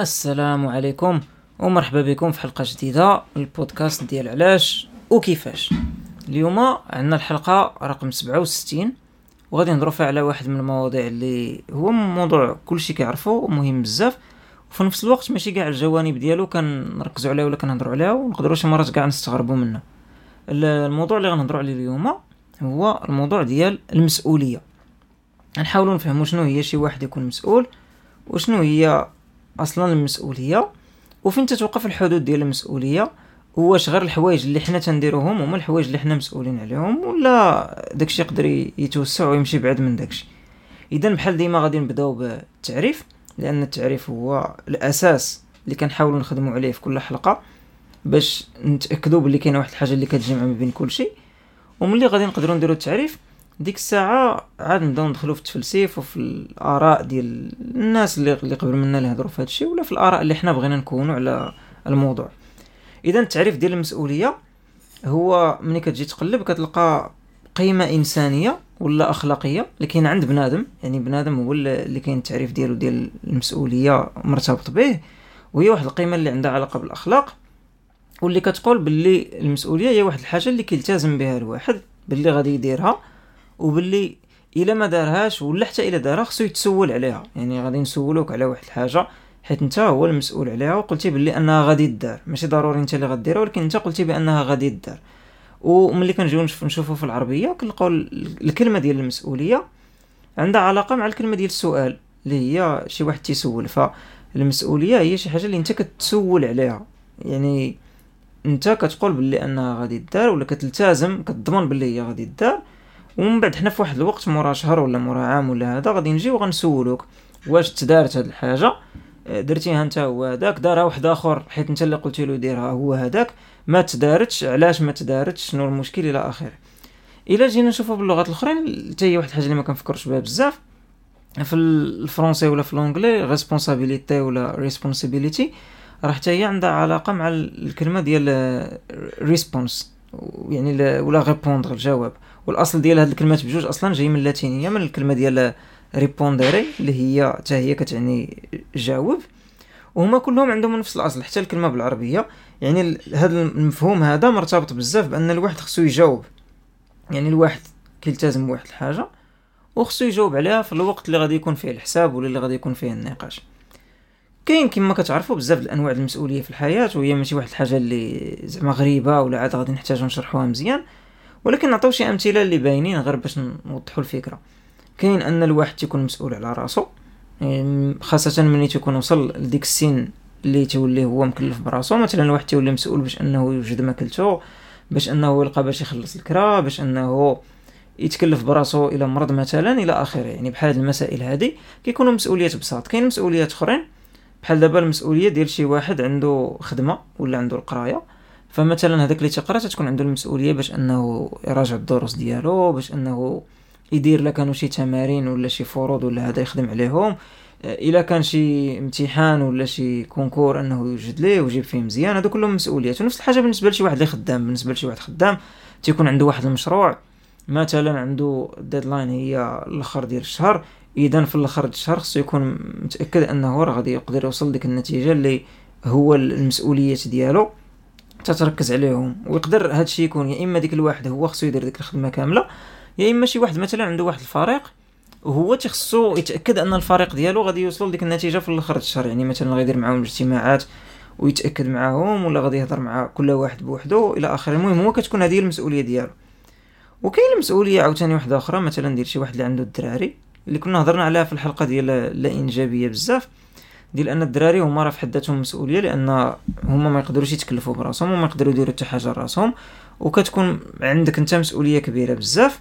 السلام عليكم ومرحبا بكم في حلقة جديدة من البودكاست ديال علاش وكيفاش. اليوم عندنا الحلقة رقم 67 وغادي نهضروا فيها على واحد من المواضيع اللي هو موضوع كلشي كيعرفو ومهم بزاف وفي نفس الوقت ماشي كاع الجوانب ديالو كنركزوا عليها ولا كنهضروا عليها ونقدروا شي مرات كاع نستغربوا منه الموضوع اللي غنهضروا عليه اليوم هو الموضوع ديال المسؤولية. نحاولوا نفهموا شنو هي شي واحد يكون مسؤول وشنو هي أصلا المسؤولية وفين تتوقف الحدود ديال المسؤولية؟ واش غير الحوايج اللي حنا تنديروهم هما الحوايج اللي حنا مسؤولين عليهم ولا داكشي يقدر يتوسع ويمشي بعد من داكشي؟ اذا بحال ديما غادي نبداو بالتعريف لأن التعريف هو الأساس اللي كنحاولوا نخدموا عليه في كل حلقة باش نتاكدوا بلي كاينة واحد الحاجة اللي كتجمع ما بين كل شيء وملي غادي نقدروا نديروا التعريف ديك الساعة عاد نبداو ندخلوا في التفلسيف وفي الآراء ديال الناس اللي قبل منا اللي هضروا في هذا الشيء ولا في الآراء اللي حنا بغينا نكونوا على الموضوع. إذا التعريف ديال المسؤولية هو ملي كتجي تقلب كتلقى قيمة إنسانية ولا أخلاقية اللي كاين عند بنادم. يعني بنادم هو اللي كاين التعريف ديالو ديال المسؤولية مرتبط به وهي واحد القيمة اللي عندها علاقة بالأخلاق واللي كتقول باللي المسؤولية هي واحد الحاجة اللي كيلتزم بها الواحد باللي غادي يديرها. وباللي إلا ما دارهاش ولا حتى إلا دارها خصو يتسول عليها. يعني غادي نسولوك على واحد الحاجة حيت انت هو المسؤول عليها وقلتي باللي أنها غادي دار ماشي ضروري انت اللي غديرها ولكن انت قلتي بأنها غادي دار وملي كنجيو نشوفوا في العربية كنلقاو الكلمة ديال المسؤولية عندها علاقة مع الكلمة ديال السؤال اللي هي شي واحد تيسول. فالمسؤوليه هي شي حاجة اللي انت كتسول عليها. يعني انت كتقول باللي أنها غادي دار ولا كتلتزم كتضمن باللي هي غادي دار ومن بعد حنا في واحد الوقت مورا شهر ولا مورا عام ولا هذا غادي نجيو غنسولوك واش تدارت هاد الحاجة. آه، درتيها انت هو هذاك دارها واحد آخر حيت انت اللي قلتي له ديرها هو هذاك. ما تدارتش علاش ما تدارتش؟ شنو المشكل إلى آخره. إلا جينا نشوفوا باللغات الأخرين حتى هي واحد الحاجة اللي ما كنفكرش بها بزاف. في الفرونسي ولا في l'anglais responsabilité ولا responsibility راه حتى هي عندها علاقة مع الكلمة ديال réponse يعني ولا répondre الجواب. والأصل ديال هاد الكلمات بجوج أصلا جاي من اللاتينية من الكلمة ديال respondere اللي هي حتى هي كتعني جاوب. وهما كلهم عندهم نفس الأصل حتى الكلمة بالعربية. يعني هذا المفهوم هذا مرتبط بزاف بأن الواحد خصو يجاوب. يعني الواحد كيلتزم بواحد الحاجة وخصو يجاوب عليها في الوقت اللي غادي يكون فيه الحساب ولا اللي غادي يكون فيه النقاش. كاين كما كتعرفوا بزاف الأنواع المسؤولية في الحياة وهي ماشي واحد الحاجة اللي زعما غريبة ولا عاد غادي نحتاجو نشرحوها مزيان. ولكن نعطيو شي أمثلة اللي باينين غير باش نوضحوا الفكرة. كاين أن الواحد تيكون مسؤول على راسو خاصة ملي تيكون وصل لديك السن اللي تولي هو مكلف براسو. مثلا الواحد تيولي مسؤول باش أنه يوجد ماكلتو باش أنه يلقى باش يخلص الكرا باش أنه يتكلف براسو إلى مرض مثلا إلى آخره. يعني بحال هاد المسائل هذه كيكونوا مسؤوليات بساط. كاين مسؤوليات أخرين. بحال دابا المسؤولية ديال شي واحد عنده خدمة ولا عنده القراية. فمثلا هذاك اللي تقرا تكون عنده المسؤولية باش أنه يراجع الدروس ديالو باش أنه يدير لك كانوا شي تمارين ولا شي فروض ولا هذا يخدم عليهم. إلا كان شي امتحان ولا شي كونكور أنه يوجد ليه ويجيب فيه مزيان هادو كلهم مسؤوليات. ونفس الحاجة بالنسبة لشي واحد اللي خدام. بالنسبة لشي واحد خدام تيكون عنده واحد المشروع. مثلا عنده ديدلاين هي الأخر ديال الشهر. إذا في الأخر الشهر خصو يكون متأكد أنه راه غادي يقدر يوصل ديك النتيجة اللي هو المسؤوليات ديالو. تتركز عليهم ويقدر هذا الشيء يكون يا إما ديك الواحد هو خصو يدير ديك الخدمة كاملة يا إما شي واحد مثلا عنده واحد الفريق وهو تيخصو يتأكد أن الفريق ديالو غادي يوصل لديك النتيجة في الآخر الشهر. يعني مثلا غيدير معاهم الاجتماعات ويتأكد معاهم ولا غادي يهضر مع كل واحد بوحدو إلى آخره. المهم هو كتكون هذه المسؤولية ديالو. وكاين المسؤولية عاوتاني واحدة أخرى مثلا ديال شي واحد اللي عنده الدراري اللي كنا هضرنا عليها في الحلقة ديال لا إنجابية بزاف. ديال أن الدراري هما راه في حد ذاتهم مسؤولية لأن هما ما يقدروش يتكلفوا براسهم وما يقدروا يديروا حتى حاجة راسهم وكتكون عندك أنت مسؤولية كبيرة بزاف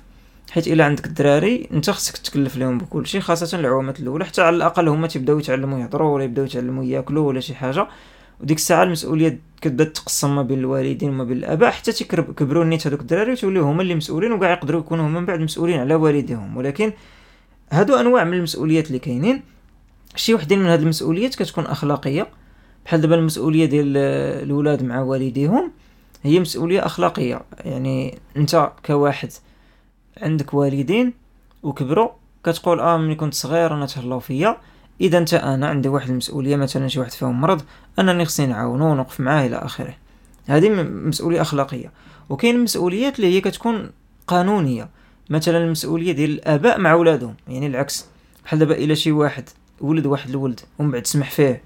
حيت إلا عندك الدراري أنت خصك تكلف لهم بكل شيء خاصة العوامات الأولى. حتى على الأقل هما تيبداو يتعلموا يهضروا ولا يبداو يتعلموا ياكلوا ولا شي حاجة. وديك الساعة المسؤولية كتبدا تقسم ما بين الوالدين وما بين الآباء حتى تيكبروا نيت هذوك الدراري وتوليو هما اللي مسؤولين وكاع يقدروا يكونوا من بعد مسؤولين على والديهم. ولكن هادو أنواع من المسؤوليات اللي كاينين. شي وحدين من هاد المسؤوليات كتكون أخلاقية. بحال دابا المسؤولية ديال الولاد مع والديهم هي مسؤولية أخلاقية. يعني أنت كواحد عندك والدين وكبروا كتقول آه ملي كنت صغير أنا تهلاو فيا. إذا أنت أنا عندي واحد المسؤولية مثلا شي واحد فيهم مرض أنني خصني نعاونو ونوقف معاه إلى آخره. هذه مسؤولية أخلاقية. وكاين المسؤوليات اللي هي كتكون قانونية. مثلا المسؤولية ديال الآباء مع اولادهم يعني العكس. بحال دابا إلا شي واحد ولد واحد الولد ومن بعد سمح فيه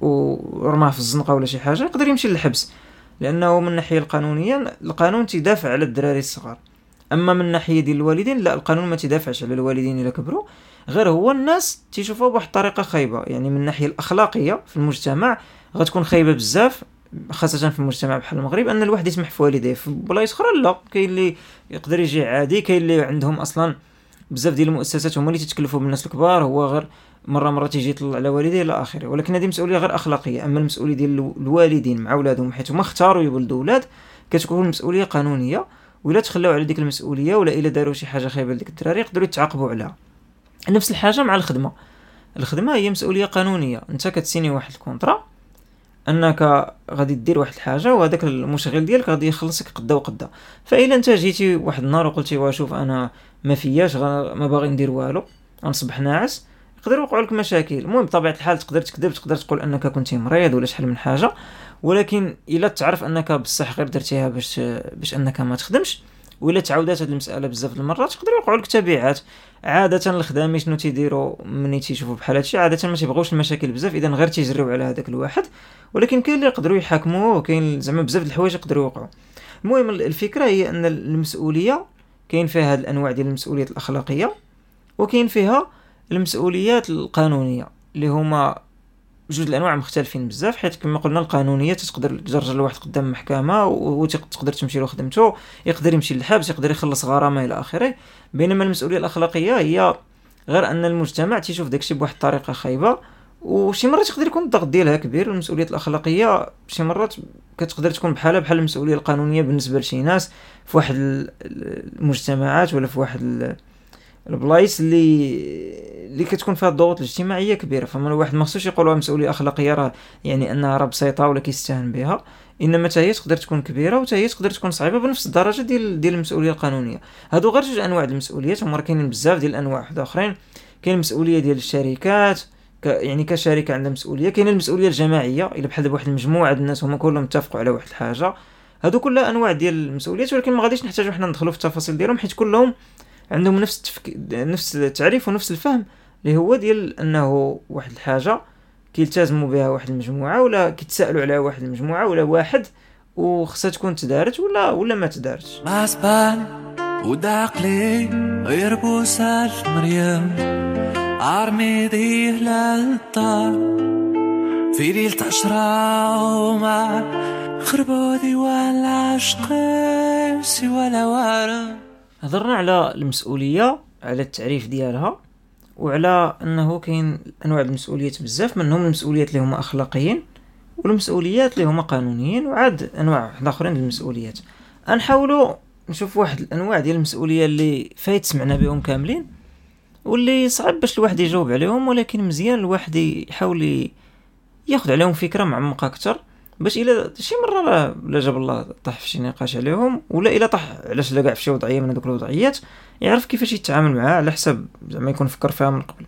ورماه في الزنقة ولا شي حاجة يقدر يمشي للحبس. لأنه من الناحيه القانونية القانون تيدافع على الدراري الصغار. أما من الناحيه ديال الوالدين لا القانون ما تيدافعش على الوالدين إلا كبروا. غير هو الناس تيشوفوه بواحد الطريقة خايبة. يعني من الناحيه الأخلاقية في المجتمع غتكون خايبة بزاف خاصة في المجتمع بحال المغرب أن الواحد يسمح في والديه. في بلايص أخرى لا كاين اللي يقدر يجي عادي كاين اللي عندهم أصلا بزاف ديال المؤسسات هما اللي تتكلفوا بالناس الكبار. هو غير مرة مرة تيجي يطلع على والديه إلى آخره. ولكن هذه مسؤولية غير أخلاقية. أما المسؤولية ديال الوالدين مع أولادهم حيت هما اختاروا يولدوا أولاد كتكون مسؤوليه قانونية ولا تخلاو على ديك المسؤولية ولا إلا داروا شي حاجة خايبة لديك الدراري يقدروا يتعاقبوا عليها نفس الحاجة مع الخدمة. الخدمة هي مسؤولية قانونية. أنت كتسيني واحد الكونطرا أنك غادي دير واحد الحاجة وهذاك المشغل ديالك غادي يخلصك قدا وقدا. فإلا أنت جيتي واحد النهار وقلتي وأشوف أنا ما فياش ما باغي ندير والو غنصبح ناعس. يقدر يوقعوا لك مشاكل. المهم بطبيعه الحال تقدر تكذب تقدر تقول أنك كنت مريض ولا شحال من حاجة ولكن إلا تعرف أنك بصح غير درتيها باش باش أنك ما تخدمش ولا تعاودات هذه المسألة بزاف المرات يقدر يوقعوا لك تبعات. عادة الخدامي شنو تيديروا ملي تيشوفوا بحال هادشي عادة ما تيبغوش المشاكل بزاف إذا غير تيجريو على هذاك الواحد ولكن كاين اللي يقدروا يحاكموه وكاين زعما بزاف د الحوايج يقدروا يوقعوا المهم الفكرة هي أن المسؤولية كاين فيها هاد الأنواع ديال المسؤوليات الأخلاقية وكاين فيها المسؤوليات القانونية اللي هما جوج الأنواع مختلفين بزاف حيت كما قلنا القانونية تقدر تجرجر الواحد قدام المحكمه وتقدر تمشي له خدمته يقدر يمشي للحبس يقدر يخلص غرامة إلى آخره. بينما المسؤولية الأخلاقية هي غير أن المجتمع تيشوف داكشي بواحد الطريقة خايبة وشي مرات يقدر يكون الضغط ديالها كبير. المسؤوليات الأخلاقية شي مرات كتقدر تكون بحالها بحال المسؤولية القانونية بالنسبة لشي ناس في واحد المجتمعات ولا في واحد البلايص اللي اللي كتكون فيها الضغوط الاجتماعية كبيرة. فما الواحد ما خصوش يقولوا مسؤولية أخلاقية راه يعني أنها راه بسيطة ولا كيستهان بها. إنما حتى هي تقدر تكون كبيرة وحتى هي تقدر تكون صعيبة بنفس الدرجة ديال ديال المسؤولية القانونية. هادو غير جوج أنواع المسؤوليات. هما كاينين بزاف ديال الأنواع واحد آخرين. كاين المسؤولية ديال الشركات ك يعني كشركة عندها مسؤولية. كاين المسؤولية الجماعية إلا بحال واحد المجموعة د الناس هما كلهم اتفقوا على واحد الحاجة. هادو كلها أنواع ديال المسؤوليات ولكن ما غاديش نحتاجو حنا ندخلوا في التفاصيل ديالهم حيت كلهم عندهم نفس التفك... نفس التعريف ونفس الفهم اللي هو ديال أنه واحد الحاجة كيلتزموا بها واحد المجموعة ولا كيتسائلوا عليها واحد المجموعة ولا واحد وخصها تكون تدارت ولا ولا ما تدارتش. ما ودعقلي غير بوسال مريم عرمي ديه للدار في ليلة عشرة وما خربودي ولا عشقي سوى ولا هضرنا على المسؤولية على التعريف ديالها وعلى أنه كاين أنواع المسؤوليات بزاف منهم المسؤوليات اللي هما أخلاقيين والمسؤوليات اللي هما قانونيين وعاد أنواع آخرين المسؤوليات. نحاولوا نشوف واحد الأنواع ديال المسؤولية اللي فايت سمعنا بهم كاملين واللي صعب باش الواحد يجاوب عليهم ولكن مزيان الواحد يحاول ياخذ عليهم فكرة معمقة أكثر باش إلا شي مرة لا جاب الله طاح في شي نقاش عليهم ولا إلا طاح علاش لا كاع في شي وضعية من هذوك الوضعيات يعرف كيفاش يتعامل معاه على حسب زعما يكون فكر فيها من قبل.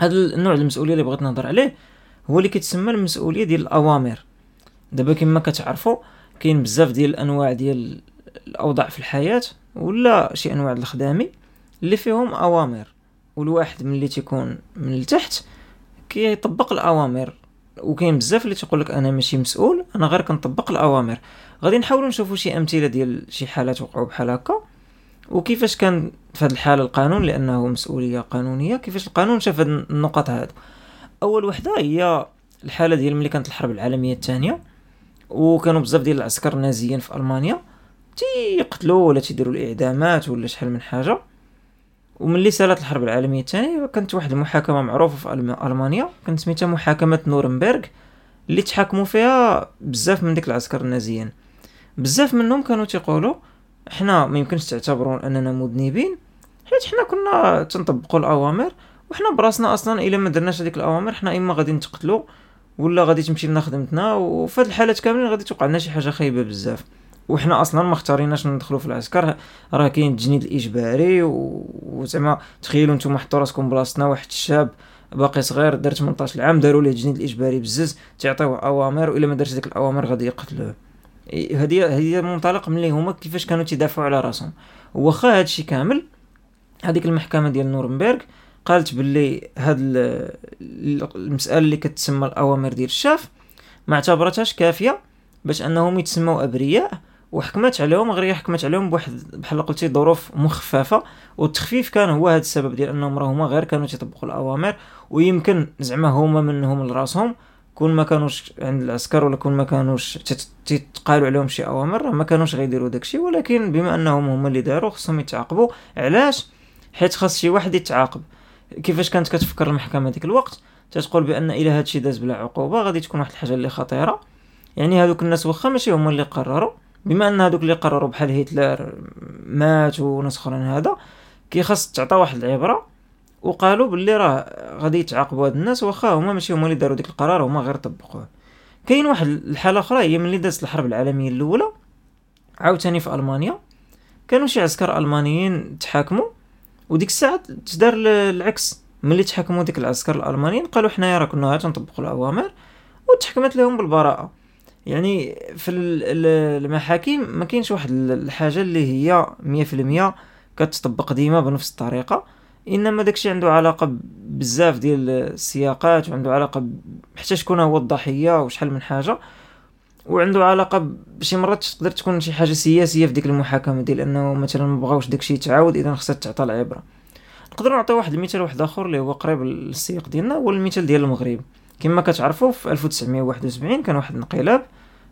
هذا النوع المسؤولية اللي بغيت نهضر عليه هو اللي كيتسمى المسؤولية ديال الأوامر. دابا كما كتعرفوا كاين بزاف ديال الأنواع ديال الأوضاع في الحياة ولا شي أنواع الخدامي اللي فيهم أوامر. والواحد ملي تيكون من التحت كيطبق الأوامر. وكاين بزاف اللي تيقول لك أنا ماشي مسؤول أنا غير كنطبق الأوامر. غادي نحاولوا نشوفوا شي أمثلة ديال شي حالات وقعوا بحال هكا. وكيفاش كان في هذه الحالة القانون؟ لأنه مسؤولية قانونية. كيفاش القانون شاف هاد النقط هادو أول وحدة هي الحالة ديال ملي كانت الحرب العالمية الثانية وكانوا بزاف ديال العسكر النازيين في ألمانيا. تيقتلوا ولا تيديروا الإعدامات ولا شحال من حاجة. وملي سالت الحرب العالمية الثانية كانت واحد المحاكمة معروفة في ألمانيا كانت سميتها محاكمة نورنبرغ اللي تحاكموا فيها بزاف من ديك العسكر النازيين. بزاف منهم كانوا تيقولوا حنا ما يمكنش تعتبرون أننا مذنبين حيت حنا كنا تنطبقوا الأوامر وحنا براسنا أصلا إلا ما درناش هذيك الأوامر حنا إما غادي نتقتلوا ولا غادي تمشي لنا خدمتنا وفي هاد الحالات كاملين غادي توقع لنا شي حاجة خايبة بزاف. وحنا أصلا ما اختاريناش ندخلوا في العسكر. راه كاين التجنيد الإجباري وزعما تخيلوا نتوما حطوا راسكم بلاصتنا واحد الشاب باقي صغير دار 18 عام داروا ليه التجنيد الإجباري بزز تعطيوه أوامر وإلا ما دارش ديك الأوامر غادي يقتلوه. هذه هي منطلق ملي هما كيفاش كانوا تيدافعوا على راسهم. واخا هادشي كامل هذيك المحكمة ديال نورنبرغ قالت باللي هاد المسألة اللي كتسمى الأوامر ديال الشاف ما اعتبرتهاش كافية باش أنهم يتسموا أبرياء وحكمت عليهم غير حكمت عليهم بواحد بحال قلتي ظروف مخففة. والتخفيف كان هو هذا السبب ديال أنهم راه هما غير كانوا تيطبقوا الأوامر ويمكن زعما هما منهم لراسهم. كون ما كانوش عند العسكر ولا كون ما كانوش تتقالوا عليهم شي أوامر راه ما كانوش غيديروا داكشي. ولكن بما أنهم هما اللي داروا خصهم يتعاقبوا. علاش؟ حيت خاص شي واحد يتعاقب. كيفاش كانت كتفكر المحكمة ديك الوقت؟ تتقول بأن إلا هادشي داز بلا عقوبة غادي تكون واحد الحاجة اللي خطيرة. يعني هادوك الناس واخا ماشي هما اللي قرروا. بما أن هادوك اللي قرروا بحال هتلر مات وناس أخرين هذا كي خاص تعطى واحد العبرة وقالوا باللي راه غادي يتعاقبوا هاد الناس واخا هما ماشي هما اللي داروا ديك القرار هما غير طبقوه. كاين واحد الحالة أخرى هي ملي دازت الحرب العالمية الأولى عاوتاني في ألمانيا كانوا شي عسكر ألمانيين تحاكموا وديك الساعة تدار العكس. ملي تحاكموا ديك العسكر الألمانيين قالوا حنايا راه كنا تنطبقوا الأوامر وتحكمت لهم بالبراءة. يعني في المحاكم ما كاينش واحد الحاجة اللي هي 100% كتطبق ديما بنفس الطريقة. إنما داكشي عنده علاقة بزاف ديال السياقات وعنده علاقة حتى شكون هو الضحية وشحال من حاجة. وعنده علاقة بشي مرات تقدر تكون شي حاجة سياسية في ديك المحاكمة ديال إنه مثلا ما بغاوش داكشي يتعاود إذا خصها تعطى العبرة. نقدروا نعطيو واحد المثال واحد آخر اللي هو قريب للسياق ديالنا هو المثال ديال المغرب. كما كتعرفوا في 1971 كان واحد الانقلاب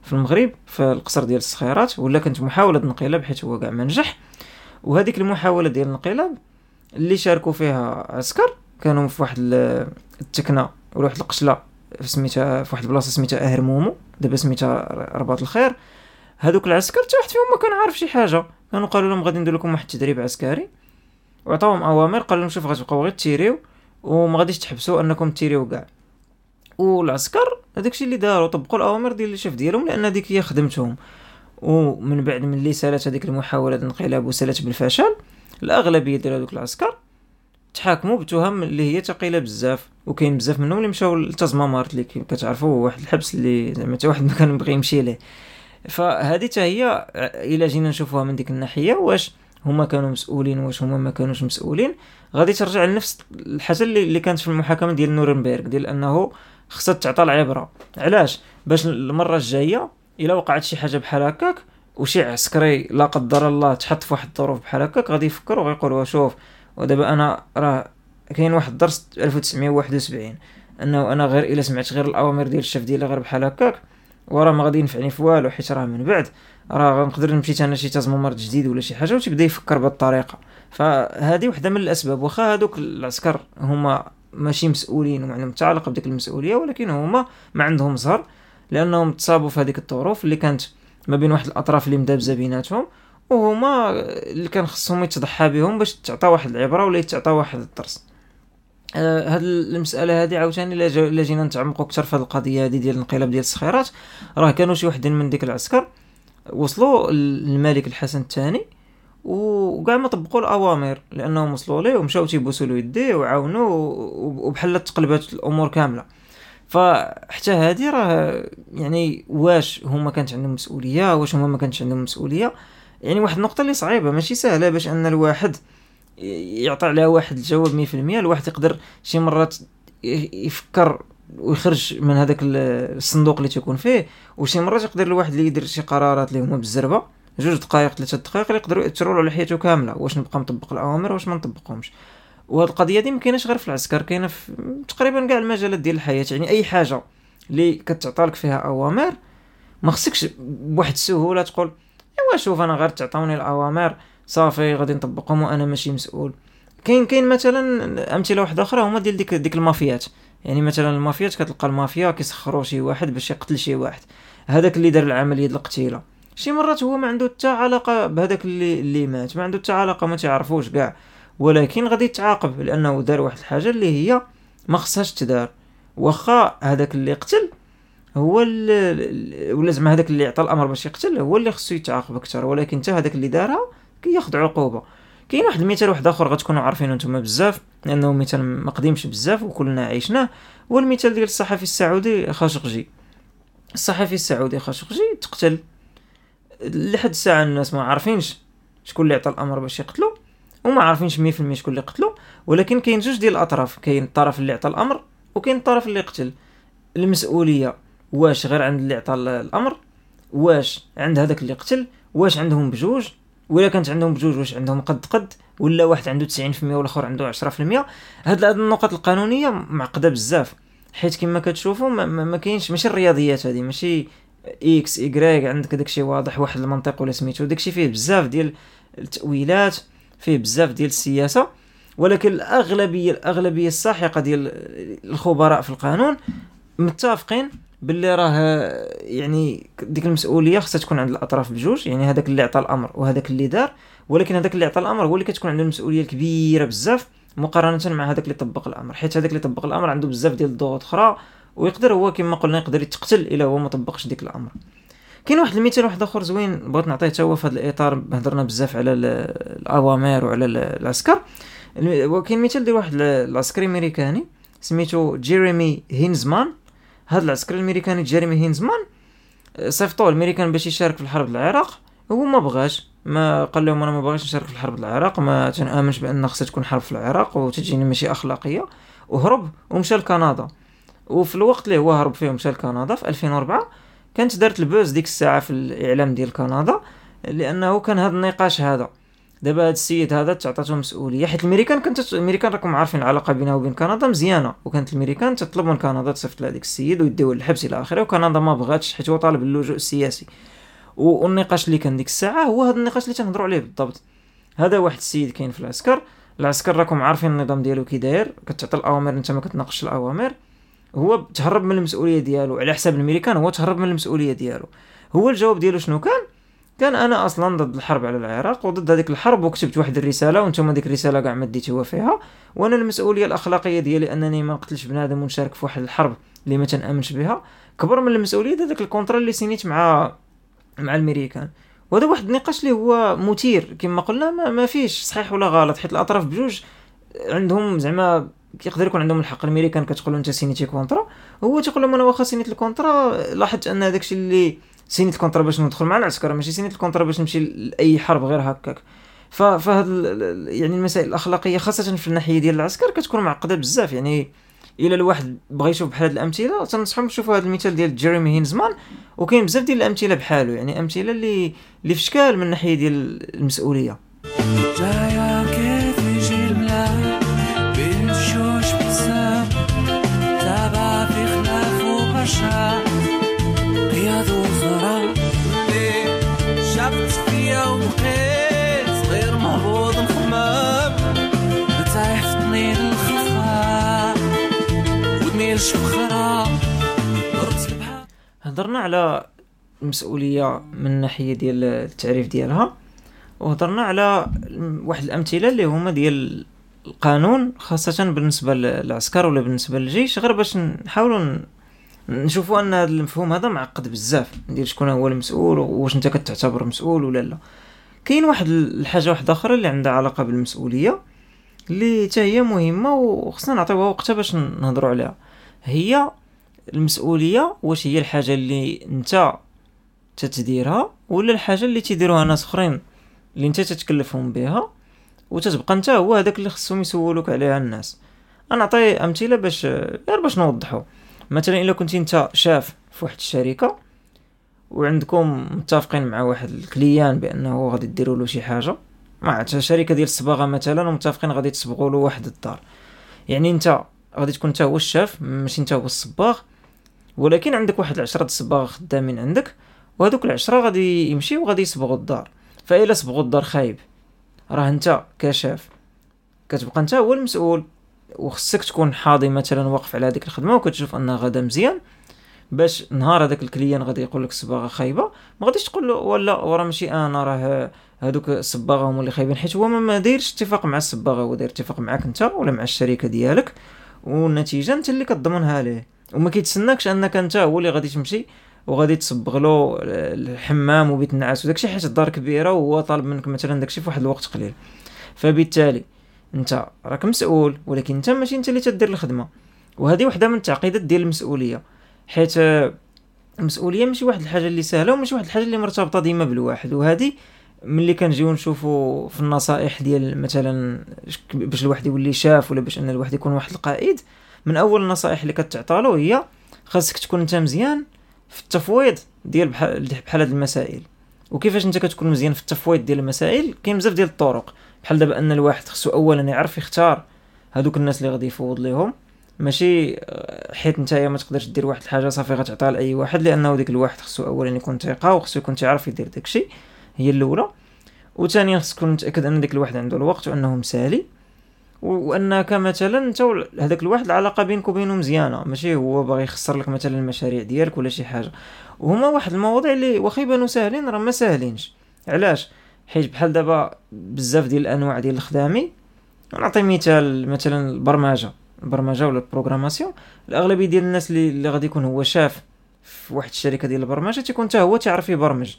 في المغرب في القصر ديال الصخيرات ولا كانت محاولة انقلاب حيت هو كاع ما نجح وهذيك المحاولة ديال الانقلاب اللي شاركوا فيها عسكر كانوا في واحد التكنة ولا واحد القشلة سميتها في واحد البلاصة سميتها اهرمومو دابا سميتها رباط الخير. هذوك العسكر حتى واحد فيهم ما كان عارف شي حاجة كانوا قالوا لهم غادي ندير لكم واحد التدريب عسكري. وعطاوهم أوامر قالوا لهم شوف غتبقاو غير تيريو وما غاديش تحبسوا أنكم تيريو كاع. والعسكر هذاك الشيء اللي داروا طبقوا الأوامر ديال الشيف ديالهم لأن هذيك هي خدمتهم. ومن بعد من اللي سالت هذيك المحاولة الانقلاب وسالت بالفشل الأغلبية ديال هذوك العسكر تحاكموا بتهم اللي هي ثقيله بزاف. وكاين بزاف منهم اللي مشاو للتزمامارت اللي كتعرفوا واحد الحبس اللي زعما حتى واحد ما كان بغي يمشي ليه فهذه حتى هي إلا جينا نشوفوها من ديك الناحية واش هما كانوا مسؤولين واش هما ما كانوش مسؤولين. غادي ترجع لنفس الحاجة اللي, اللي كانت في المحاكمة ديال نورنبرغ ديال أنه خصها تعطى العبرة. علاش؟ باش المرة الجاية إلا وقعت شي حاجة بحال هكاك وشي عسكري لا قدر الله تحط في واحد الظروف بحال هكاك غادي يفكر ويقول شوف ودابا أنا راه كاين واحد الدرس 1971 أنه أنا غير إلا سمعت غير الأوامر ديال الشيف ديالي غير بحال هكاك وراه ما غادي ينفعني في والو حيت راه من بعد راه غنقدر نمشي أنا شي تزممر جديد ولا شي حاجة وتبدأ يفكر بهذه الطريقة. فهذه وحدة من الأسباب واخا هذوك العسكر هما ماشي مسؤولين وما عندهم حتى علاقه بديك المسؤولية ولكن هما ما عندهم زهر لأنهم تصابوا في هذيك الظروف اللي كانت ما بين واحد الأطراف اللي مدابزه بيناتهم وهما اللي كان خصهم يتضحى بهم باش تعطى واحد العبرة ولا يتعطى واحد الدرس. آه هاد المسألة هذه عاوتاني الا جينا نتعمقوا أكثر في هذه القضية هذه ديال الانقلاب ديال الصخيرات. راه كانوا شي وحدين من ديك العسكر وصلوا الملك الحسن الثاني. وكاع ما طبقوا الأوامر لأنهم وصلوا ليه ومشاو تيبوسوا له يديه وعاونوه وبحال تقلبات الأمور كاملة. فحتى هذه راه يعني واش هما كانت عندهم مسؤولية واش هما ما كانتش عندهم مسؤولية؟ يعني واحد النقطة اللي صعيبة ماشي سهلة باش أن الواحد يعطي عليها واحد الجواب 100% الواحد يقدر شي مرات يفكر ويخرج من هذاك الصندوق اللي تيكون فيه وشي مرات يقدر الواحد اللي يدير شي قرارات اللي هما بالزربة. جوج دقائق ثلاثة دقائق اللي يقدروا يأثروا على حياته كاملة. واش نبقى مطبق الأوامر واش ما نطبقهمش. وهاد القضية دي ما كايناش غير في العسكر كاينة في تقريبا كاع المجالات ديال الحياة. يعني أي حاجة اللي كتعطى لك فيها أوامر ما خصكش بواحد السهولة تقول إيوا شوف أنا غير تعطوني الأوامر صافي غادي نطبقهم وأنا ماشي مسؤول. كاين كاين مثلا أمثلة واحدة أخرى هما ديال ديك ديك المافيات. يعني مثلا المافيات كتلقى المافيا كيسخروا شي واحد باش يقتل شي واحد. هذاك اللي دار العملية ديال القتيلة. شي مرات هو ما عنده حتى علاقة بهذاك اللي اللي مات ما عنده حتى علاقة ما تعرفوش كاع. ولكن غادي يتعاقب لأنه دار واحد الحاجة اللي هي ما خصهاش تدار. واخا هذاك اللي قتل هو ولا زعما هذاك اللي عطى الأمر باش يقتل هو اللي خصو يتعاقب أكثر ولكن حتى هذاك اللي دارها كياخذ عقوبة. كاين واحد المثال واحد آخر غتكونوا عارفينه نتوما بزاف لأنه مثال ما قديمش بزاف وكلنا عشناه هو المثال ديال الصحفي السعودي خاشقجي. الصحفي السعودي خاشقجي تقتل. لحد الساعة الناس ما عارفينش شكون اللي عطى الأمر باش يقتلو وما عارفينش 100% شكون اللي قتلو ولكن كاين جوج ديال الأطراف كاين الطرف اللي عطى الأمر وكاين الطرف اللي قتل. المسؤولية واش غير عند اللي عطى الأمر؟ واش عند هذاك اللي قتل؟ واش عندهم بجوج؟ ولا كانت عندهم بجوج واش عندهم قد قد؟ ولا واحد عنده 90% والآخر عنده 10% هاد النقط القانونية معقدة بزاف حيت كما كتشوفوا ما, ما, ما كاينش ماشي الرياضيات هذه ماشي إكس ايكغيك عندك داكشي واضح واحد المنطق ولا سميتو. داكشي فيه بزاف ديال التأويلات فيه بزاف ديال السياسة ولكن الأغلبية الأغلبية الساحقة ديال الخبراء في القانون متفقين باللي راه يعني ديك المسؤولية خصها تكون عند الأطراف بجوج. يعني هذاك اللي عطى الأمر وهذاك اللي دار ولكن هذاك اللي عطى الأمر هو اللي كتكون عنده المسؤولية الكبيرة بزاف مقارنة مع هذاك اللي طبق الأمر. حيت هذاك اللي طبق الأمر عنده بزاف ديال الضغوط أخرى ويقدر هو كما قلنا يقدر يتقتل إلا هو ما طبقش ديك الأمر. كاين واحد المثال واحد آخر زوين بغيت نعطيه حتى هو في هذا الإطار هضرنا بزاف على الأوامر وعلى العسكر. وكاين مثال ديال واحد العسكري أمريكاني سميتو جيريمي هينزمان. هذا العسكري الأمريكاني جيريمي هينزمان صيفطوه الأمريكان باش يشارك في الحرب العراق. هو ما بغاش ما قال لهم أنا ما بغيتش نشارك في الحرب العراق ما تنآمنش بأن خصها تكون حرب في العراق وتجيني ماشي أخلاقية. وهرب ومشى لكندا. وفي الوقت اللي هو هرب فيه ومشى لكندا في 2004 كانت دارت البوز ديك الساعة في الإعلام ديال كندا لأنه كان هذا النقاش هذا. دابا هذا السيد هذا تعطاتو مسؤولية حيت الميريكان كانت الميريكان راكم عارفين العلاقة بينها وبين كندا مزيانة. وكانت الميريكان تطلب من كندا تصيفط لهذاك السيد ويديوه للحبس إلى آخره وكندا ما بغاتش حيت هو طالب اللجوء السياسي. والنقاش اللي كان ديك الساعة هو هذا النقاش اللي تنهضروا عليه بالضبط. هذا واحد السيد كاين في العسكر. العسكر راكم عارفين النظام ديالو كي داير كتعطي الأوامر أنت ما كتناقش الأوامر. هو تهرب من المسؤولية ديالو على حساب الميريكان هو تهرب من المسؤولية ديالو. هو الجواب ديالو شنو كان؟ كان أنا أصلا ضد الحرب على العراق وضد هذيك الحرب وكتبت واحد الرسالة وأنتم هذيك الرسالة كاع ما ديتوها فيها. وأنا المسؤولية الأخلاقية ديالي أنني ما نقتلش بنادم ونشارك في واحد الحرب اللي ما تنأمنش بها. كبر من المسؤولية هذاك ال contrat اللي signيت مع مع الميريكان. وهذا واحد النقاش اللي هو مثير. كما قلنا ما, ما فيش صحيح ولا غلط حيت الأطراف بجوج عندهم زعما كيقدر يكون عندهم الحق الميريكان كتقول أنت signيتي contrat هو تيقول لهم أنا واخا signيت ال contrat لاحظت أن داكشي اللي signيت ال contrat باش ندخل مع العسكر ماشي signيت ال contrat باش نمشي لأي حرب غير هكاك. فهاد يعني المسائل الأخلاقية خاصة في الناحية ديال العسكر كتكون معقدة بزاف. يعني إلا الواحد بغى يشوف بحال هاد الأمثلة تنصحهم يشوفوا هذا المثال ديال جيريمي هينزمان وكاين بزاف ديال الأمثلة بحالو يعني أمثلة اللي اللي في شكال من الناحيه ديال المسؤولية. هضرنا على المسؤوليه من الناحيه ديال التعريف ديالها وهضرنا على واحد الأمثلة اللي هما ديال القانون خاصة بالنسبة للعسكر ولا بالنسبة للجيش غير باش نحاولوا نشوفوا أن هذا المفهوم هذا معقد بزاف ديال شكون هو المسؤول واش أنت كتعتبر مسؤول ولا لا. كاين واحد الحاجة واحدة أخرى اللي عندها علاقة بالمسؤولية اللي حتى هي مهمة وخصنا نعطيوها وقتها باش نهضروا عليها. هي المسؤولية واش هي الحاجة اللي انت تتديرها ولا الحاجة اللي تيديروها ناس اخرين اللي انت تتكلفهم بها وتتبقى انت هو هذاك اللي خصهم يسولوك عليها الناس. أنا نعطي أمثلة باش غير باش نوضحوا مثلا إلا كنت انت شاف في واحد الشركة وعندكم متفقين مع واحد الكليان بأنه غادي ديروا له شي حاجة مع شركة ديال الصباغة مثلا ومتفقين غادي تصبغوا له واحد الدار. يعني انت غادي تكون انت هو الشاف ماشي انت هو الصباغ. ولكن عندك واحد العشرة الصباغ خدامين عندك وهذوك العشرة غادي يمشيو وغادي يصبغوا الدار. فإلا صبغوا الدار خايب راه انت كشاف كتبقى انت هو المسؤول وخصك تكون حاضي مثلا واقف على هذيك الخدمة وكتشوف أنها غادا مزيان. باش نهار هذاك الكليان غادي يقول لك الصباغه خايبة ما غاديش تقول له ولا وراه ماشي أنا راه هذوك الصباغة هما اللي خايبين. حيت هو ما دايرش اتفاق مع الصباغة هو داير اتفاق معاك أنت ولا مع الشركة ديالك. والنتيجة أنت اللي كتضمنها ليه وما كيتسناكش أنك أنت هو اللي غادي تمشي وغادي تصبغ له الحمام وبيت النعاس وداكشي حيت الدار كبيرة وهو طالب منك مثلا داكشي في واحد الوقت قليل. فبالتالي أنت راك مسؤول ولكن أنت ماشي أنت اللي تدير الخدمة. وهذه وحدة من التعقيدات ديال المسؤولية. حيت المسؤوليه ماشي واحد الحاجة اللي سهلة وماشي واحد الحاجة اللي مرتبطة ديما بالواحد. وهذه ملي كنجيو نشوفوا في النصائح ديال مثلا باش الواحد يولي شاف ولا باش أن الواحد يكون واحد القائد من أول النصائح اللي كتعطالو هي خاصك تكون أنت مزيان في التفويض ديال بحال بحال هاد المسائل. وكيفاش أنت كتكون مزيان في التفويض ديال المسائل؟ كاين بزاف ديال الطرق. بحال دابا أن الواحد خصو اولا يعرف يختار هادوك الناس اللي غادي يفوض ليهم. ماشي آه، حيت نتايا ما تقدرش دير واحد الحاجة صافي غتعطيها لأي واحد لأنه ديك الواحد خصو اولا يكون ثقة وخصو يكون تعرف يدير داكشي. هي الأولى وثانيا خصك تكون متاكد أن ديك الواحد عنده الوقت وانه مسالي وانك مثلا انت هذاك الواحد العلاقة بينك وبينه مزيانه ماشي هو باغي يخسر لك مثلا المشاريع ديالك ولا شي حاجة. وهما واحد المواضيع اللي واخا يبانو ساهلين راه ما ساهلينش. علاش؟ حيت بحال دابا بزاف ديال الأنواع ديال الخدامي نعطي مثال مثلا البرمجة. البرمجة ولا البروغراماسيون. الأغلبية ديال الناس اللي, اللي غادي يكون هو شاف في واحد الشركة ديال البرمجة تيكون حتى هو تعرف يبرمج.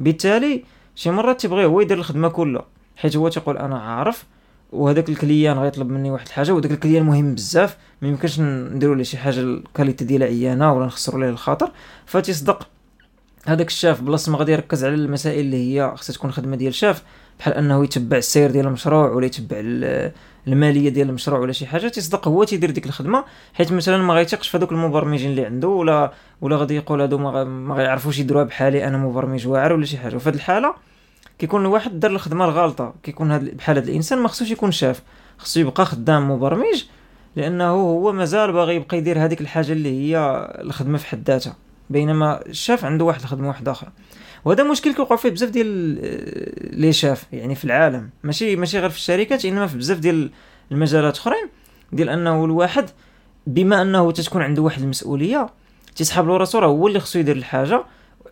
بالتالي شي مرات تيبغي هو يدير الخدمة كلها حيت هو تيقول أنا عارف وهذاك ال client غيطلب مني واحد الحاجة وداك ال client مهم بزاف ما يمكنش نديرو ليه شي حاجة ال qualité ديالها عيانة ولا نخسروا ليه الخاطر. فتيصدق هذاك الشاف بلاصة ما غادي يركز على المسائل اللي هي خصها تكون خدمة ديال شاف. بحال انه يتبع السير ديال المشروع ولا يتبع المالية ديال المشروع ولا شي حاجة تيصدق هو تيدير ديك الخدمة حيت مثلا ما غيثقش في هذوك المبرمجين اللي عنده ولا ولا غادي يقول هادو ما غيعرفوش يديروها بحالي أنا مبرمج واعر ولا شي حاجة. وفي هذه الحالة كيكون الواحد دار الخدمة الغلطه كيكون هاد بحال هذا الإنسان ما خصوش يكون شاف. خصو يبقى خدام مبرمج لأنه هو مازال باغي يبقى يدير هذيك الحاجة اللي هي الخدمة في حد ذاتها. بينما الشاف عنده واحد الخدمة واحدة أخرى وهذا مشكل كيوقع فيه بزاف ديال آه، لي شاف يعني في العالم. ماشي ماشي غير في الشركات إنما في بزاف ديال المجالات أخرين. ديال أنه الواحد بما أنه تتكون عنده واحد المسؤولية تيسحب له راسو راه هو اللي خصو يدير الحاجة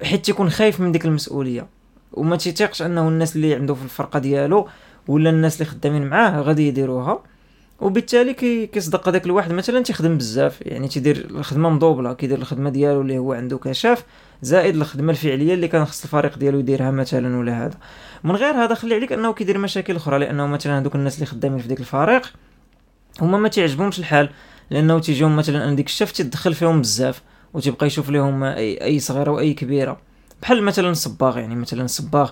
حيت تيكون خايف من ديك المسؤولية. وما تيثيقش أنه الناس اللي عنده في الفرقة ديالو ولا الناس اللي خدامين معاه غادي يديروها. وبالتالي كي كيصدق هذاك الواحد مثلا تيخدم بزاف يعني تيدير الخدمة مدوبله كيدير الخدمة ديالو اللي هو عنده كشاف زائد الخدمة الفعلية اللي كان خص الفريق ديالو يديرها مثلا ولا هذا. من غير هذا خلي عليك أنه كيدير مشاكل أخرى لأنه مثلا هذوك الناس اللي خدامين في ديك الفريق هما ما تيعجبهمش الحال لأنه تيجيهم مثلا أن ديك الشاف تيدخل فيهم بزاف وتيبقى يشوف لهم أي, أي صغيرة وأي كبيرة. بحال مثلا الصباغ يعني مثلا الصباغ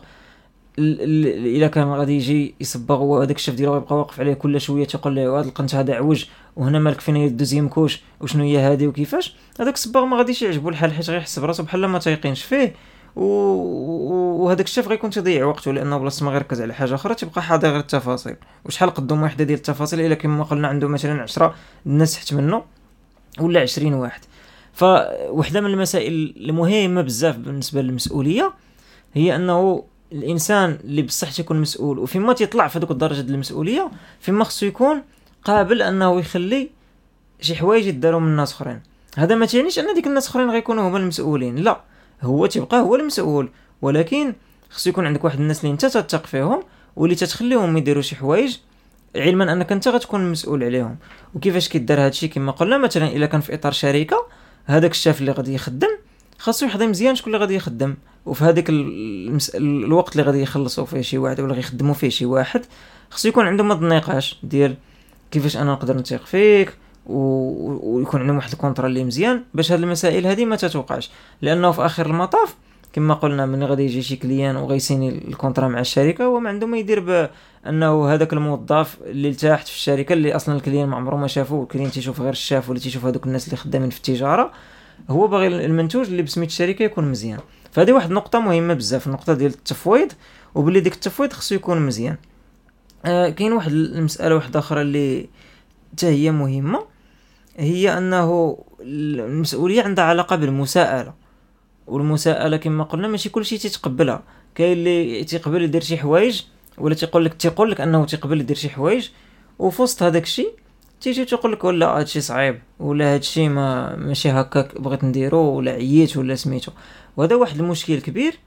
الا كان غادي يجي يصبغ هو هذاك الشاف ديالو يبقى واقف عليه كل شوية تيقول له هذا القنت هذا عوج وهنا مالك فين الدوزيام كوش وشنو هي هذه وكيفاش؟ هذاك الصباغ ما غاديش يعجبو الحال حيت غيحس براسو بحال ما تيقينش فيه. و... وهذاك الشاف غيكون تيضيع وقته لأنه بلاصة ما غيركز على حاجة أخرى تيبقى حاضر غير التفاصيل. وشحال قدم وحدة ديال التفاصيل؟ إلا كما قلنا عنده مثلا 10 الناس تحت منه ولا 20 واحد. فوحده من المسائل المهمة بزاف بالنسبة للمسؤولية هي أنه الإنسان اللي بصح تيكون مسؤول وفيما تيطلع في هذوك الدرجة ديال المسؤولية فيما خصو يكون قابل أنه يخلي شي حوايج يداروا من الناس أخرين. هذا ما تعنيش أن ديك الناس أخرين غيكونوا هما المسؤولين لا. هو تيبقى هو المسؤول ولكن خصو يكون عندك واحد الناس اللي أنت تثق فيهم واللي تتخليهم يديروا شي حوايج علما أنك أنت غتكون مسؤول عليهم. وكيفاش كيدار هادشي؟ كما قلنا مثلا إلا كان في إطار شركة هذاك الشاف اللي غادي يخدم خاصو يحضر مزيان شكون اللي غادي يخدم. وفي هذاك المس... الوقت اللي غادي يخلصوا فيه شي واحد ولا غيخدموا فيه شي واحد خصو يكون عندهم هذا النقاش ديال كيفاش أنا نقدر نثيق فيك و... ويكون عندهم واحد ال contrat اللي مزيان باش هاد المسائل هذه ما تتوقعش. لأنه في آخر المطاف كما قلنا من غادي يجي شي client وغيسيني ال contrat مع الشركة هو ما عنده ما يدير بانه هذاك الموظف اللي ارتاحت في الشركة اللي أصلا ال client ما عمره ما شافوه ال client تيشوف غير الشاف ولا تيشوف هذوك الناس اللي خدامين في التجارة. هو باغي المنتوج اللي بسميت الشركة يكون مزيان. فهذه واحد النقطة مهمة بزاف النقطة ديال التفويض وباللي ديك التفويض خصو يكون مزيان. آه كاين واحد المسألة واحدة أخرى اللي حتى هي مهمة هي أنه المسؤولية عندها علاقة بالمساءلة. والمساءلة كما قلنا ماشي كلشي تيتقبلها. كاين اللي تيقبل يدير شي حوايج ولا تيقول لك تيقول لك أنه تيقبل يدير شي حوايج وفي وسط هذاك الشيء تيجي تقول لك ولا هادشي صعيب ولا هادشي ما ماشي هكاك بغيت نديرو ولا عييت ولا سميتو. وهذا واحد المشكل كبير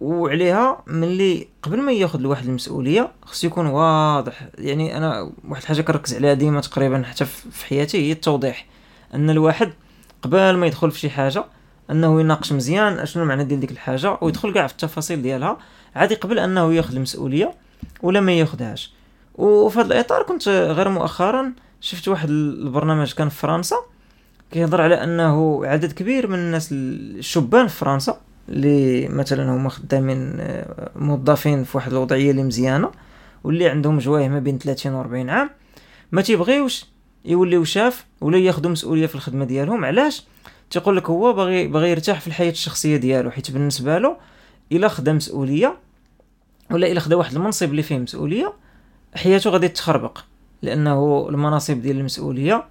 وعليها ملي قبل ما ياخذ الواحد المسؤولية خص يكون واضح. يعني أنا واحد الحاجة كنركز عليها ديما تقريبا حتى في حياتي هي التوضيح. أن الواحد قبل ما يدخل في شي حاجة أنه يناقش مزيان أشنو المعنى ديال ديك الحاجة ويدخل كاع في التفاصيل ديالها عادي قبل أنه ياخذ المسؤولية ولا ما ياخذهاش. وفي هذا الإطار كنت غير مؤخرا شفت واحد البرنامج كان في فرنسا كيهضر على أنه عدد كبير من الناس الشبان في فرنسا اللي مثلا هما خدامين آه، موظفين في واحد الوضعية اللي مزيانة واللي عندهم جوايه ما بين 30 و 40 عام. ما تيبغيوش يوليو شاف ولا ياخذوا مسؤولية في الخدمة ديالهم. علاش؟ تيقول لك هو باغي باغي يرتاح في الحياة الشخصية ديالو حيت بالنسبة له إلا خدا مسؤولية ولا إلا خدا واحد المنصب اللي فيه مسؤولية حياته غادي تخربق. لأنه المناصب ديال المسؤولية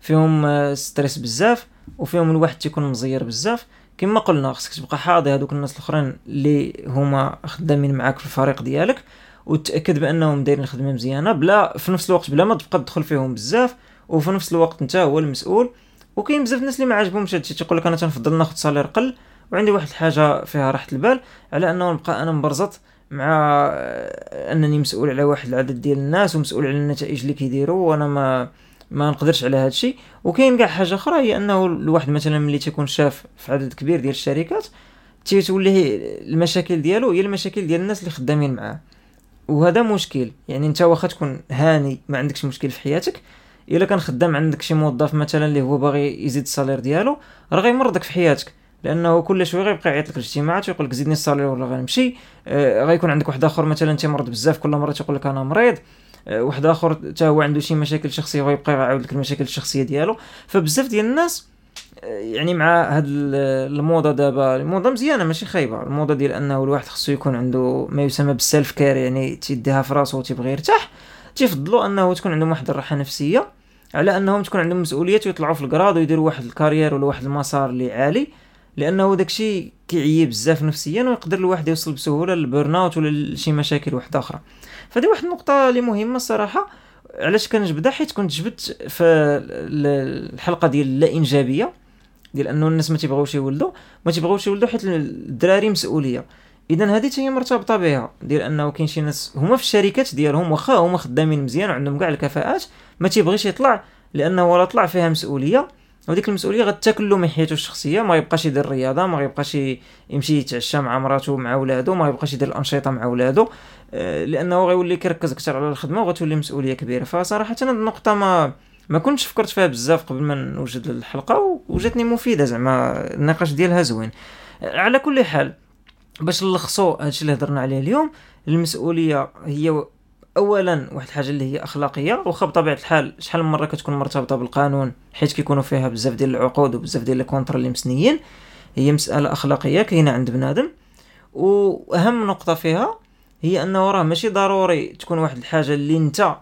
فيهم ستريس بزاف وفيهم الواحد تيكون مزير بزاف. كما قلنا خصك تبقى حاضي هذوك الناس الأخرين اللي هما خدامين معاك في الفريق ديالك وتأكد بأنهم دايرين خدمه مزيانة بلا في نفس الوقت بلا ما تبقى تدخل فيهم بزاف وفي نفس الوقت أنت هو المسؤول. وكاين بزاف الناس اللي ما عاجبهمش هادشي تيقول لك أنا تنفضل ناخذ صالير قل وعندي واحد الحاجة فيها راحة البال على أنه نبقى أنا مبرزط مع انني مسؤول على واحد العدد ديال الناس ومسؤول على النتائج اللي كيديروا وأنا ما ما نقدرش على هذا الشيء. وكاين كاع حاجة أخرى هي أنه الواحد مثلا ملي تيكون شاف في عدد كبير ديال الشركات تيتولي المشاكل ديالو هي المشاكل ديال الناس اللي خدامين معاه. وهذا مشكل. يعني أنت واخا تكون هاني ما عندكش مشكل في حياتك إلا كان خدام عندك شي موظف مثلا اللي هو باغي يزيد الصالير ديالو راه غيمرضك في حياتك. لأنه كل شوية غيبقى يعيط لك الاجتماعات ويقول لك زيدني الصالير ولا غنمشي آه غيكون عندك واحد آخر مثلا تيمرض بزاف كل مرة تيقول لك أنا مريض. آه واحد آخر حتى هو عنده شي مشاكل شخصية ويبقى يعاود لك المشاكل الشخصية ديالو. فبزاف ديال الناس آه، يعني مع هاد الموضة دابا الموضة مزيانة ماشي خايبة. الموضة ديال أنه الواحد خصو يكون عنده ما يسمى بالسيلف كير يعني تيديها في راسو وتيبغي يرتاح تيفضلوا أنه تكون عندهم واحد الراحة نفسية على أنهم تكون عندهم مسؤوليات ويطلعوا في الكراد ويديروا واحد الكارير ولا واحد المسار اللي عالي. لأنه داكشي كيعيي بزاف نفسيا ويقدر الواحد يوصل بسهولة للبيرن أوت ولا لشي مشاكل واحدة أخرى فدي واحد النقطة اللي مهمة الصراحه علاش كنجبدها؟ حيت كنت جبت في الحلقة ديال لا إنجابية ديال أنه الناس ما تيبغيوش يولدوا. ما تيبغيوش يولدوا حيت الدراري مسؤولية. اذا هذه هي مرتبطة بها ديال أنه كاين شي ناس هما في الشركات ديالهم واخا هما خدامين مزيان وعندهم كاع الكفاءات ما تيبغيش يطلع لأنه ولا طلع فيها مسؤولية. وديك المسؤولية غتاكل له من حياته الشخصية ما يبقاش يدير الرياضه ما يبقاش يمشي يتعشى مع مراته مع ولادو ما يبقاش يدير الأنشطة مع ولادو آه، لأنه غيولي كيركز أكثر على الخدمة وغتولي مسؤولية كبيرة. فصراحة هذه النقطة ما ما كنتش فكرت فيها بزاف قبل ما نوجد الحلقة وجاتني مفيدة زعما النقاش ديالها زوين. على كل حال باش نلخصوا هادشي اللي هضرنا عليه اليوم المسؤولية هي اولا واحد الحاجة اللي هي أخلاقية واخا بطبيعة الحال شحال من مرة كتكون مرتبطة بالقانون حيت كيكونوا فيها بزاف ديال العقود وبزاف ديال الكونتر اللي مسنيين؟ هي مسألة أخلاقية كاينة عند بنادم. وأهم نقطة فيها هي أنه راه ماشي ضروري تكون واحد الحاجة اللي أنت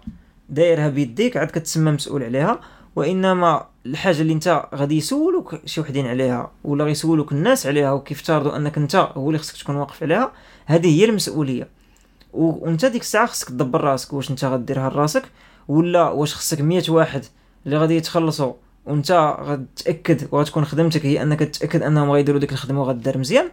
دايرها بيديك عاد كتسمى مسؤول عليها وإنما الحاجة اللي أنت غادي يسولوك شي وحدين عليها ولا غيسولوك الناس عليها وكيفترضوا أنك أنت هو اللي خصك تكون واقف عليها هذه هي المسؤولية. وانت ديك الساعة خصك تدبر راسك واش انت غديرها لراسك ولا واش خصك مية واحد اللي غادي يتخلصوا وانت غتأكد وغتكون خدمتك هي أنك تأكد أنهم غيديروا ديك الخدمة وغدار مزيان.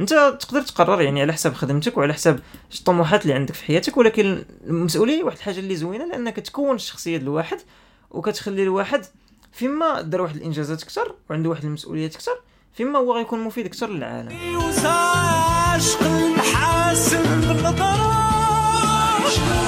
انت تقدر تقرر يعني على حساب خدمتك وعلى حساب الطموحات اللي عندك في حياتك ولكن المسؤولية واحد الحاجة اللي زوينة لأنك تكون الشخصية ديال الواحد وكتخلي الواحد فيما دار واحد الإنجازات أكثر وعنده واحد المسؤوليات أكثر فيما هو غيكون مفيد أكثر للعالم. Josh.